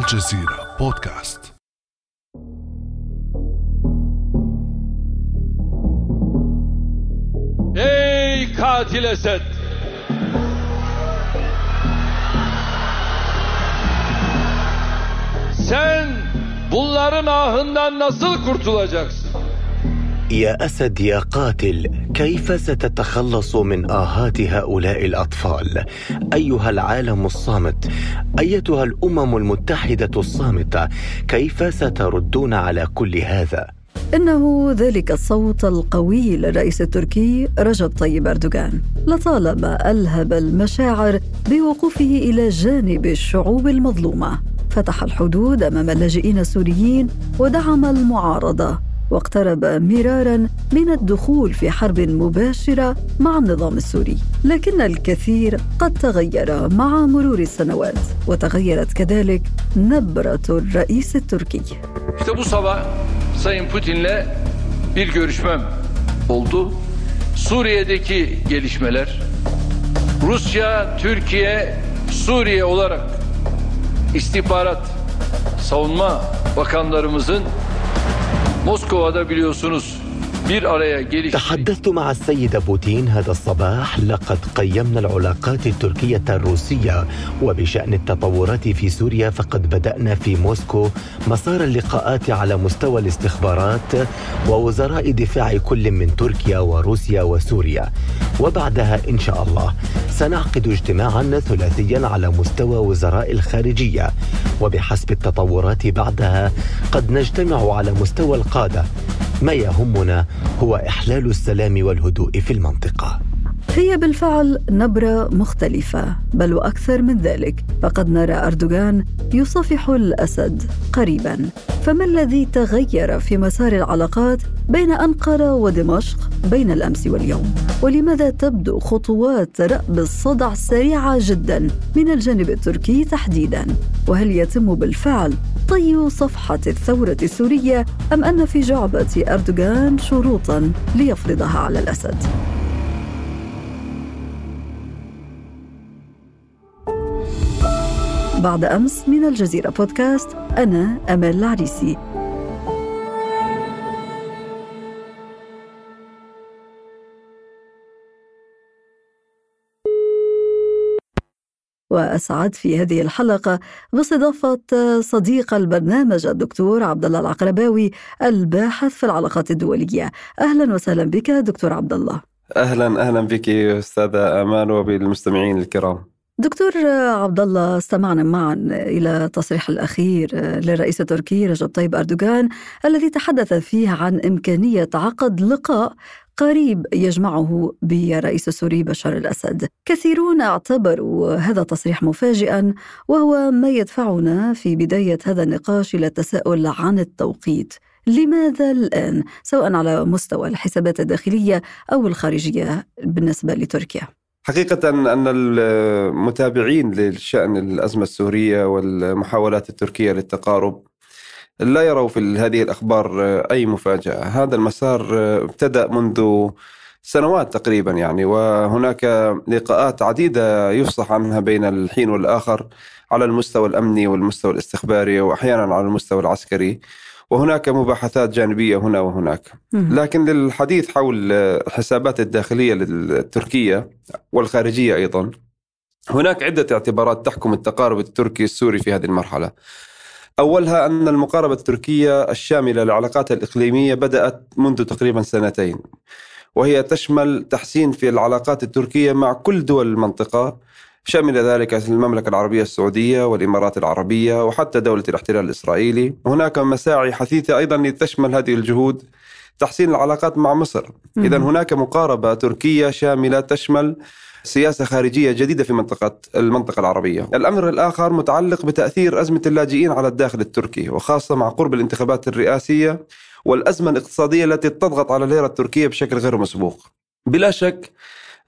الجزيرة بودكاست Ey katil Esed! Sen bunların ahından nasıl kurtulacaksın? يا اسد يا قاتل كيف ستتخلص من آهات هؤلاء الأطفال؟ أيها العالم الصامت أيتها الأمم المتحدة الصامتة كيف ستردون على كل هذا؟ إنه ذلك الصوت القوي للرئيس التركي رجب طيب أردوغان. لطالما ألهب المشاعر بوقوفه إلى جانب الشعوب المظلومة فتح الحدود أمام اللاجئين السوريين ودعم المعارضة. واقترب مرارا من الدخول في حرب مباشره مع النظام السوري لكن الكثير قد تغير مع مرور السنوات وتغيرت كذلك نبره الرئيس التركي İşte bu sabah Sayın Putin'le bir görüşmem oldu. Suriye'deki gelişmeler, Rusya, Türkiye, Suriye olarak istihbarat, savunma bakanlarımızın Moskova'da biliyorsunuz تحدثت مع السيد بوتين هذا الصباح لقد قيمنا العلاقات التركية الروسية وبشأن التطورات في سوريا فقد بدأنا في موسكو مسار اللقاءات على مستوى الاستخبارات ووزراء دفاع كل من تركيا وروسيا وسوريا. وبعدها إن شاء الله سنعقد اجتماعا ثلاثيا على مستوى وزراء الخارجية. وبحسب التطورات بعدها قد نجتمع على مستوى القادة. ما يهمنا هو إحلال السلام والهدوء في المنطقة. هي بالفعل نبرة مختلفة بل وأكثر من ذلك فقد نرى أردوغان يصافح الأسد قريبا. فما الذي تغير في مسار العلاقات بين أنقرة ودمشق بين الأمس واليوم؟ ولماذا تبدو خطوات رأب الصدع سريعة جدا من الجانب التركي تحديدا؟ وهل يتم بالفعل طي صفحة الثورة السورية أم أن في جعبة أردوغان شروطا ليفرضها على الأسد؟ بعد أمس من الجزيرة بودكاست أنا أمال العريسي. وأسعد في هذه الحلقة باستضافة صديق البرنامج الدكتور عبد الله العقرباوي الباحث في العلاقات الدولية. أهلا وسهلا بك دكتور عبد الله أهلا أهلا بك أستاذة آمال وبالمستمعين الكرام. دكتور عبد الله استمعنا معا إلى التصريح الأخير للرئيس التركي رجب طيب أردوغان الذي تحدث فيه عن إمكانية عقد لقاء قريب يجمعه بالرئيس السوري بشار الأسد. كثيرون اعتبروا هذا التصريح مفاجئا وهو ما يدفعنا في بداية هذا النقاش إلى التساؤل عن التوقيت. لماذا الآن سواء على مستوى الحسابات الداخلية أو الخارجية بالنسبة لتركيا؟ حقيقة أن المتابعين لشأن الأزمة السورية والمحاولات التركية للتقارب لا يروا في هذه الأخبار أي مفاجأة. هذا المسار ابتدأ منذ سنوات تقريبا يعني وهناك لقاءات عديدة يفصح عنها بين الحين والآخر على المستوى الأمني والمستوى الاستخباري وأحيانا على المستوى العسكري. وهناك مباحثات جانبية هنا وهناك. لكن للحديث حول الحسابات الداخلية التركية والخارجية أيضا هناك عدة اعتبارات تحكم التقارب التركي السوري في هذه المرحلة. أولها أن المقاربة التركية الشاملة للعلاقات الإقليمية بدأت منذ تقريبا سنتين وهي تشمل تحسين في العلاقات التركية مع كل دول المنطقة شمل ذلك المملكة العربية السعودية والإمارات العربية وحتى دولة الاحتلال الإسرائيلي. هناك مساعي حثيثة أيضا لتشمل هذه الجهود تحسين العلاقات مع مصر. إذا هناك مقاربة تركية شاملة تشمل سياسة خارجية جديدة في منطقة المنطقة العربية. الأمر الآخر متعلق بتأثير أزمة اللاجئين على الداخل التركي وخاصة مع قرب الانتخابات الرئاسية والأزمة الاقتصادية التي تضغط على الليرة التركية بشكل غير مسبوق. بلا شك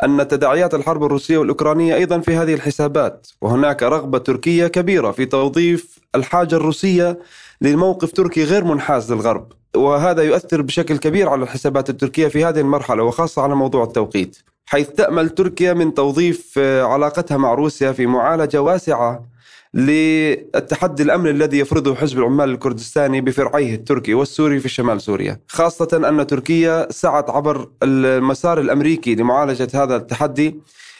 أن تداعيات الحرب الروسية والأوكرانية أيضا في هذه الحسابات وهناك رغبة تركية كبيرة في توظيف الحاجة الروسية لموقف تركي غير منحاز للغرب وهذا يؤثر بشكل كبير على الحسابات التركية في هذه المرحلة وخاصة على موضوع التوقيت. حيث تأمل تركيا من توظيف علاقتها مع روسيا في معالجة واسعة للتحدي الامني الذي يفرضه حزب العمال الكردستاني بفرعيه التركي والسوري في شمال سوريا، خاصة أن تركيا سعت عبر المسار الأمريكي لمعالجة هذا التحدي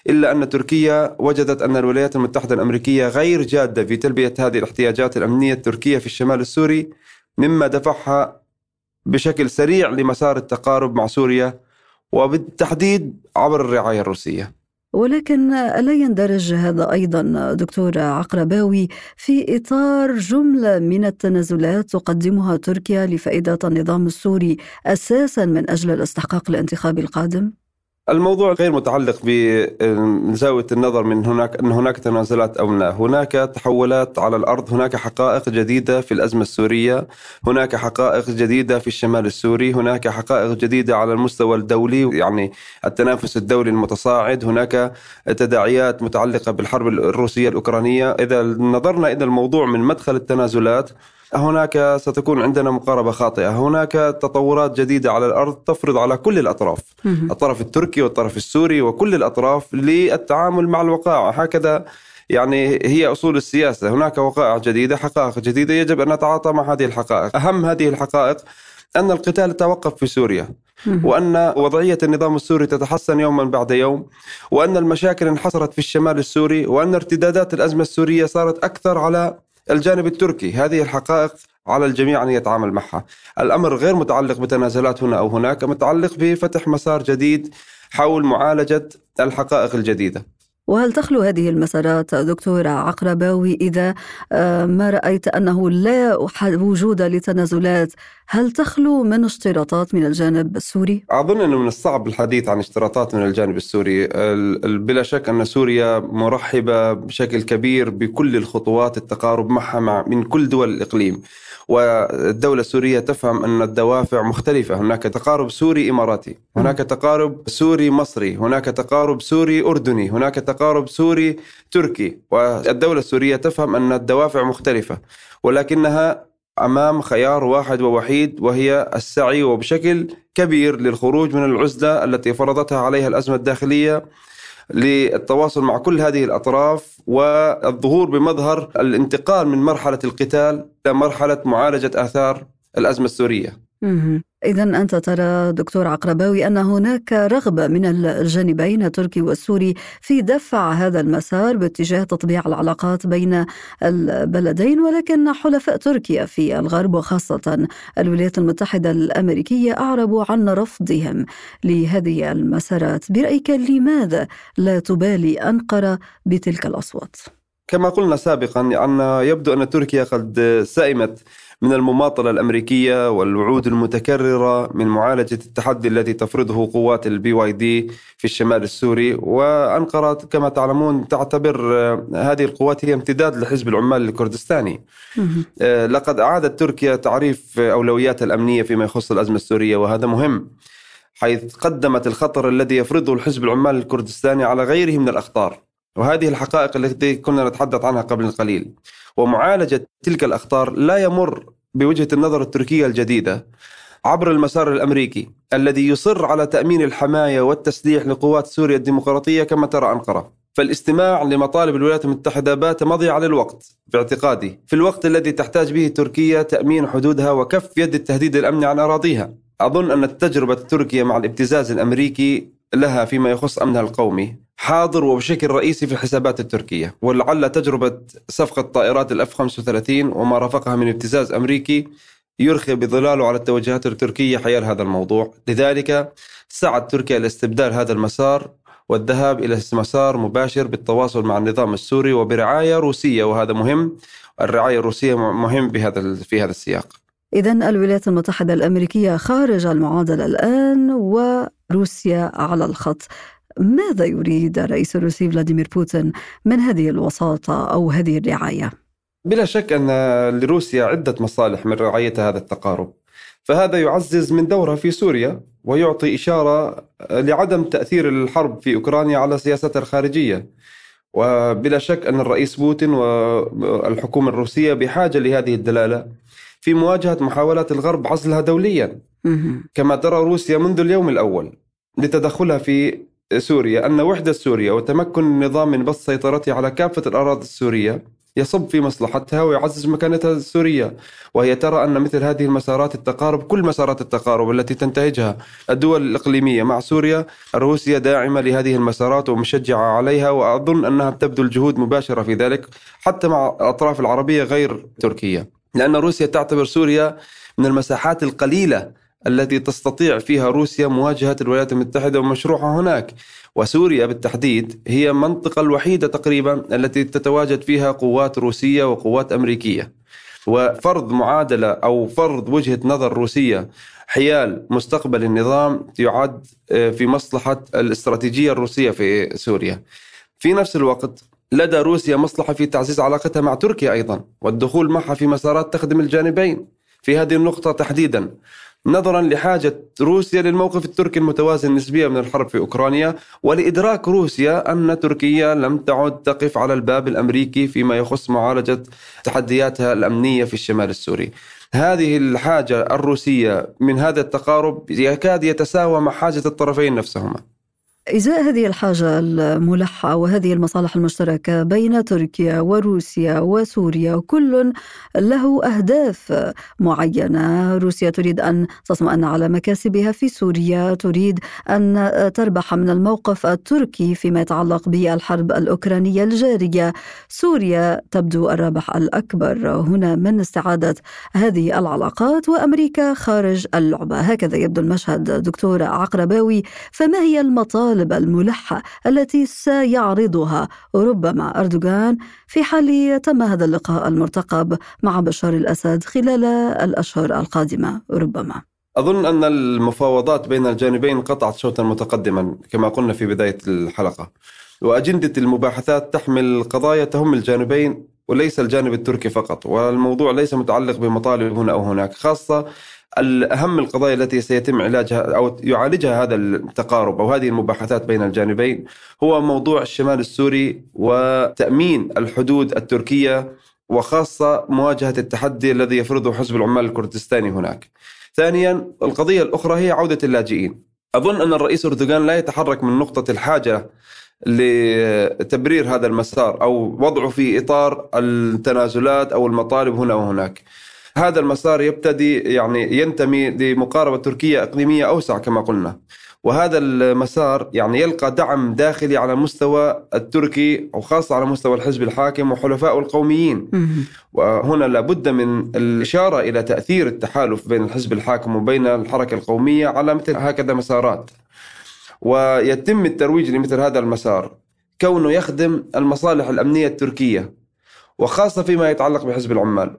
إلا أن تركيا وجدت أن الولايات المتحدة الأمريكية غير جادة في تلبية هذه الاحتياجات الأمنية التركية في الشمال السوري مما دفعها بشكل سريع لمسار التقارب مع سوريا وبالتحديد عبر الرعاية الروسية. ولكن لا يندرج هذا أيضا دكتور عقرباوي في إطار جملة من التنازلات تقدمها تركيا لفائدة النظام السوري أساسا من أجل الاستحقاق الانتخابي القادم؟ الموضوع غير متعلق بزاوية النظر من هناك أن هناك تنازلات أو لا. هناك تحولات على الأرض هناك حقائق جديدة في الأزمة السورية هناك حقائق جديدة في الشمال السوري هناك حقائق جديدة على المستوى الدولي يعني التنافس الدولي المتصاعد هناك تداعيات متعلقة بالحرب الروسية الأوكرانية. إذا نظرنا إلى الموضوع من مدخل التنازلات هناك ستكون عندنا مقاربة خاطئة. هناك تطورات جديدة على الأرض تفرض على كل الأطراف. الطرف التركي والطرف السوري وكل الأطراف للتعامل مع الوقائع. هكذا يعني هي أصول السياسة. هناك وقائع جديدة حقائق جديدة. يجب أن نتعاطى مع هذه الحقائق. أهم هذه الحقائق أن القتال توقف في سوريا. وأن وضعية النظام السوري تتحسن يوما بعد يوم. وأن المشاكل انحصرت في الشمال السوري. وأن ارتدادات الأزمة السورية صارت أكثر على الجانب التركي هذه الحقائق على الجميع أن يتعامل معها. الأمر غير متعلق بتنازلات هنا أو هناك متعلق بفتح مسار جديد حول معالجة الحقائق الجديدة. وهل تخلو هذه المسارات دكتور عقرباوي إذا آه، ما رأيت أنه لا وجود لتنازلات هل تخلو من اشتراطات من الجانب السوري؟ أظن أنه من الصعب الحديث عن اشتراطات من الجانب السوري. بلا شك أن سوريا مرحبة بشكل كبير بكل الخطوات التقارب معها مع من كل دول الإقليم. والدولة السورية تفهم أن الدوافع مختلفة. هناك تقارب سوري إماراتي هناك تقارب سوري مصري هناك تقارب سوري أردني هناك تقارب سوري تركي. والدولة السورية تفهم أن الدوافع مختلفة ولكنها أمام خيار واحد ووحيد وهي السعي وبشكل كبير للخروج من العزلة التي فرضتها عليها الأزمة الداخلية للتواصل مع كل هذه الأطراف والظهور بمظهر الانتقال من مرحلة القتال إلى مرحلة معالجة آثار الأزمة السورية. إذا أنت ترى دكتور عقرباوي أن هناك رغبة من الجانبين التركي والسوري في دفع هذا المسار باتجاه تطبيع العلاقات بين البلدين ولكن حلفاء تركيا في الغرب وخاصة الولايات المتحدة الأمريكية أعربوا عن رفضهم لهذه المسارات برأيك لماذا لا تبالي أنقرة بتلك الأصوات؟ كما قلنا سابقا أن يبدو أن تركيا قد سئمت من المماطلة الأمريكية والوعود المتكررة من معالجة التحدي الذي تفرضه قوات ال PYD في الشمال السوري وأنقرة كما تعلمون تعتبر آه، هذه القوات هي امتداد لحزب العمال الكردستاني. آه، لقد أعادت تركيا تعريف أولوياتها الأمنية فيما يخص الأزمة السورية وهذا مهم حيث قدمت الخطر الذي يفرضه الحزب العمال الكردستاني على غيره من الأخطار. وهذه الحقائق التي كنا نتحدث عنها قبل قليل. ومعالجة تلك الأخطار لا يمر بوجهة النظر التركية الجديدة عبر المسار الأمريكي الذي يصر على تأمين الحماية والتسليح لقوات سوريا الديمقراطية كما ترى أنقرة. فالاستماع لمطالب الولايات المتحدة بات مضيعة للوقت باعتقادي في الوقت الذي تحتاج به تركيا تأمين حدودها وكف يد التهديد الأمني عن أراضيها. أظن أن التجربة التركية مع الابتزاز الأمريكي لها فيما يخص أمنها القومي حاضر وبشكل رئيسي في الحسابات التركية. ولعل تجربة صفقة طائرات الأف 35 وما رافقها من ابتزاز أمريكي يرخي بظلاله على التوجهات التركية حيال هذا الموضوع. لذلك سعت تركيا لاستبدال هذا المسار والذهاب إلى مسار مباشر بالتواصل مع النظام السوري وبرعاية روسية وهذا مهم. الرعاية الروسية مهم بهذا في هذا السياق. إذا الولايات المتحدة الأمريكية خارج المعادلة الآن وروسيا على الخط. ماذا يريد الرئيس الروسي فلاديمير بوتين من هذه الوساطة أو هذه الرعاية؟ بلا شك أن لروسيا عدة مصالح من رعاية هذا التقارب. فهذا يعزز من دورها في سوريا ويعطي إشارة لعدم تأثير الحرب في أوكرانيا على سياستها الخارجية. وبلا شك أن الرئيس بوتين والحكومة الروسية بحاجة لهذه الدلالة في مواجهة محاولات الغرب عزلها دوليا. كما ترى روسيا منذ اليوم الأول لتدخلها في سوريا أن وحدة سوريا وتمكن النظام من بسط سيطرته على كافة الأراضي السورية يصب في مصلحتها ويعزز مكانتها السورية. وهي ترى أن مثل هذه المسارات التقارب كل مسارات التقارب التي تنتهجها الدول الإقليمية مع سوريا روسيا داعمة لهذه المسارات ومشجعة عليها وأظن أنها تبذل جهود مباشرة في ذلك حتى مع الأطراف العربية غير تركيا لأن روسيا تعتبر سوريا من المساحات القليلة التي تستطيع فيها روسيا مواجهة الولايات المتحدة ومشروعها هناك. وسوريا بالتحديد هي المنطقة الوحيدة تقريبا التي تتواجد فيها قوات روسية وقوات أمريكية. وفرض معادلة أو فرض وجهة نظر روسية حيال مستقبل النظام يعد آه، في مصلحة الاستراتيجية الروسية في سوريا. في نفس الوقت لدى روسيا مصلحة في تعزيز علاقتها مع تركيا أيضا والدخول معها في مسارات تخدم الجانبين. في هذه النقطة تحديدا نظرا لحاجة روسيا للموقف التركي المتوازن نسبيا من الحرب في أوكرانيا ولإدراك روسيا أن تركيا لم تعد تقف على الباب الأمريكي فيما يخص معالجة تحدياتها الأمنية في الشمال السوري. هذه الحاجة الروسية من هذا التقارب يكاد يتساوى مع حاجة الطرفين نفسهما. إزاء هذه الحاجة الملحة وهذه المصالح المشتركة بين تركيا وروسيا وسوريا كل له أهداف معينة؟ روسيا تريد أن تطمئن على مكاسبها في سوريا تريد أن تربح من الموقف التركي فيما يتعلق بالحرب الأوكرانية الجارية. سوريا تبدو الرابح الأكبر. هنا من استعادة هذه العلاقات وأمريكا خارج اللعبة. هكذا يبدو المشهد دكتور عقرباوي. فما هي المطالب المطالب الملحة التي سيعرضها ربما أردوغان في حال تم هذا اللقاء المرتقب مع بشار الأسد خلال الأشهر القادمة ربما. أظن أن المفاوضات بين الجانبين قطعت شوطا متقدما كما قلنا في بداية الحلقة. وأجندة المباحثات تحمل قضايا تهم الجانبين وليس الجانب التركي فقط والموضوع ليس متعلق بمطالب هنا أو هناك خاصة الأهم القضايا التي سيتم علاجها أو يعالجها هذا التقارب أو هذه المباحثات بين الجانبين هو موضوع الشمال السوري وتأمين الحدود التركية وخاصة مواجهة التحدي الذي يفرضه حزب العمال الكردستاني هناك. ثانيا القضية الأخرى هي عودة اللاجئين. أظن أن الرئيس أردوغان لا يتحرك من نقطة الحاجة لتبرير هذا المسار أو وضعه في إطار التنازلات أو المطالب هنا وهناك. هذا المسار يبتدي يعني ينتمي لمقاربة تركية إقليمية أوسع كما قلنا. وهذا المسار يعني يلقى دعم داخلي على المستوى التركي وخاصة على مستوى الحزب الحاكم وحلفائه القوميين. وهنا لابد من الإشارة إلى تأثير التحالف بين الحزب الحاكم وبين الحركة القومية على مثل هكذا مسارات. ويتم الترويج لمثل هذا المسار كونه يخدم المصالح الأمنية التركية وخاصة فيما يتعلق بحزب العمال.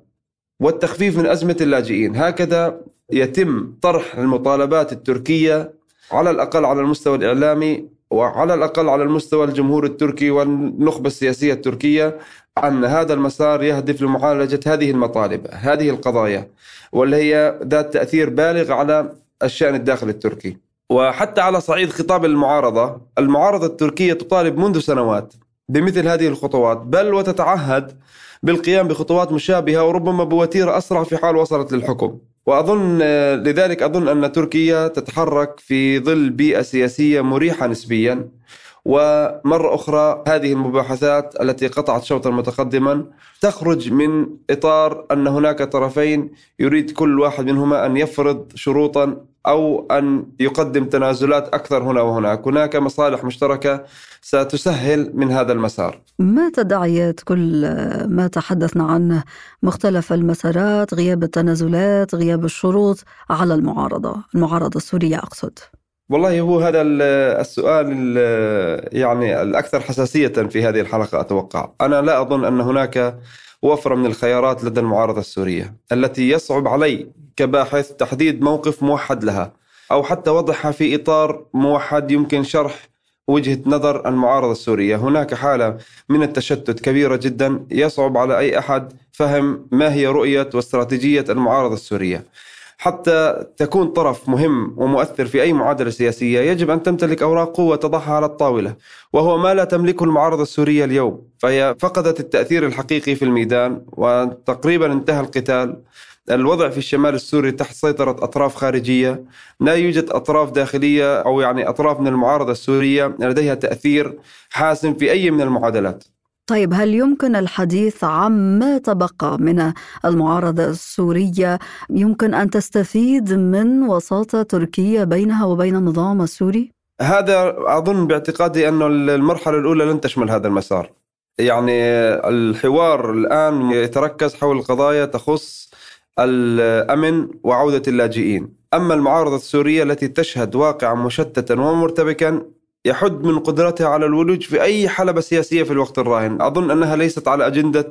والتخفيف من أزمة اللاجئين. هكذا يتم طرح المطالبات التركية على الأقل على المستوى الإعلامي وعلى الأقل على المستوى الجمهور التركي والنخبة السياسية التركية أن هذا المسار يهدف لمعالجة هذه المطالب هذه القضايا واللي هي ذات تأثير بالغ على الشأن الداخلي التركي. وحتى على صعيد خطاب المعارضة المعارضة التركية تطالب منذ سنوات بمثل هذه الخطوات. بل وتتعهد بالقيام بخطوات مشابهة وربما بوتيرة أسرع في حال وصلت للحكم. وأظن لذلك أظن أن تركيا تتحرك في ظل بيئة سياسية مريحة نسبيا. ومرة أخرى هذه المباحثات التي قطعت شوطا متقدما تخرج من إطار أن هناك طرفين يريد كل واحد منهما أن يفرض شروطا أو أن يقدم تنازلات أكثر هنا وهناك. هناك مصالح مشتركة ستسهل من هذا المسار. ما تداعيات كل ما تحدثنا عنه؟ مختلف المسارات غياب التنازلات غياب الشروط على المعارضة. المعارضة السورية أقصد. والله هو هذا السؤال يعني الأكثر حساسية في هذه الحلقة أتوقع. أنا لا أظن أن هناك وفرة من الخيارات لدى المعارضة السورية التي يصعب علي كباحث تحديد موقف موحد لها أو حتى وضعها في إطار موحد يمكن شرح وجهة نظر المعارضة السورية. هناك حالة من التشتت كبيرة جدا يصعب على أي أحد فهم ما هي رؤية واستراتيجية المعارضة السورية. حتى تكون طرف مهم ومؤثر في أي معادلة سياسية يجب أن تمتلك أوراق قوة تضعها على الطاولة وهو ما لا تملكه المعارضة السورية اليوم. فهي فقدت التأثير الحقيقي في الميدان وتقريبا انتهى القتال. الوضع في الشمال السوري تحت سيطرة أطراف خارجية. لا يوجد أطراف داخلية أو يعني أطراف من المعارضة السورية لديها تأثير حاسم في أي من المعادلات. طيب هل يمكن الحديث عما تبقى من المعارضة السورية؟ يمكن أن تستفيد من وساطة تركيا بينها وبين النظام السوري؟ هذا أظن باعتقادي أن المرحلة الأولى لن تشمل هذا المسار. يعني الحوار الآن يتركز حول قضايا تخص الأمن وعودة اللاجئين. أما المعارضة السورية التي تشهد واقعا مشتتا ومرتبكا يحد من قدرتها على الولوج في أي حلبة سياسية في الوقت الراهن. أظن أنها ليست على أجندة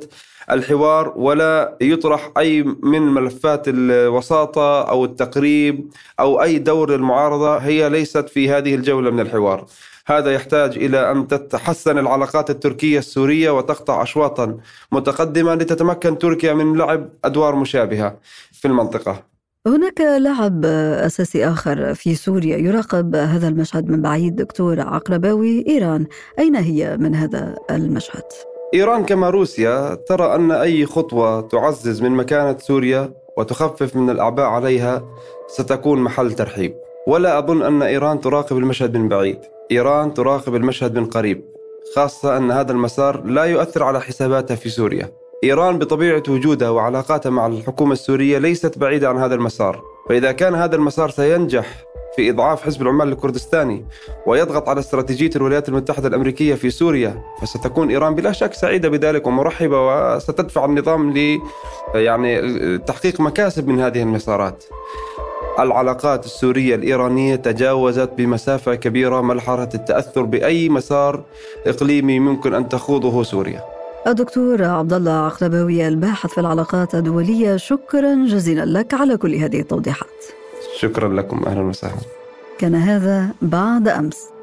الحوار ولا يطرح أي من ملفات الوساطة أو التقريب أو أي دور للمعارضة. هي ليست في هذه الجولة من الحوار. هذا يحتاج إلى أن تتحسن العلاقات التركية السورية وتقطع أشواطا متقدمة لتتمكن تركيا من لعب أدوار مشابهة في المنطقة. هناك لاعب أساسي آخر في سوريا يراقب هذا المشهد من بعيد دكتور عقرباوي إيران. أين هي من هذا المشهد؟ إيران كما روسيا ترى أن أي خطوة تعزز من مكانة سوريا وتخفف من الأعباء عليها ستكون محل ترحيب. ولا أظن أن إيران تراقب المشهد من بعيد. إيران تراقب المشهد من قريب خاصة أن هذا المسار لا يؤثر على حساباتها في سوريا. إيران بطبيعة وجودها وعلاقاتها مع الحكومة السورية ليست بعيدة عن هذا المسار. فإذا كان هذا المسار سينجح في إضعاف حزب العمال الكردستاني ويضغط على استراتيجية الولايات المتحدة الأمريكية في سوريا فستكون إيران بلا شك سعيدة بذلك ومرحبة وستدفع النظام ل يعني تحقيق مكاسب من هذه المسارات. العلاقات السورية الإيرانية تجاوزت بمسافة كبيرة مرحلة التأثر بأي مسار إقليمي ممكن أن تخوضه سوريا. الدكتور عبد الله عقرباوي الباحث في العلاقات الدولية شكرا جزيلا لك على كل هذه التوضيحات. شكرا لكم أهلا وسهلا. كان هذا بعد أمس.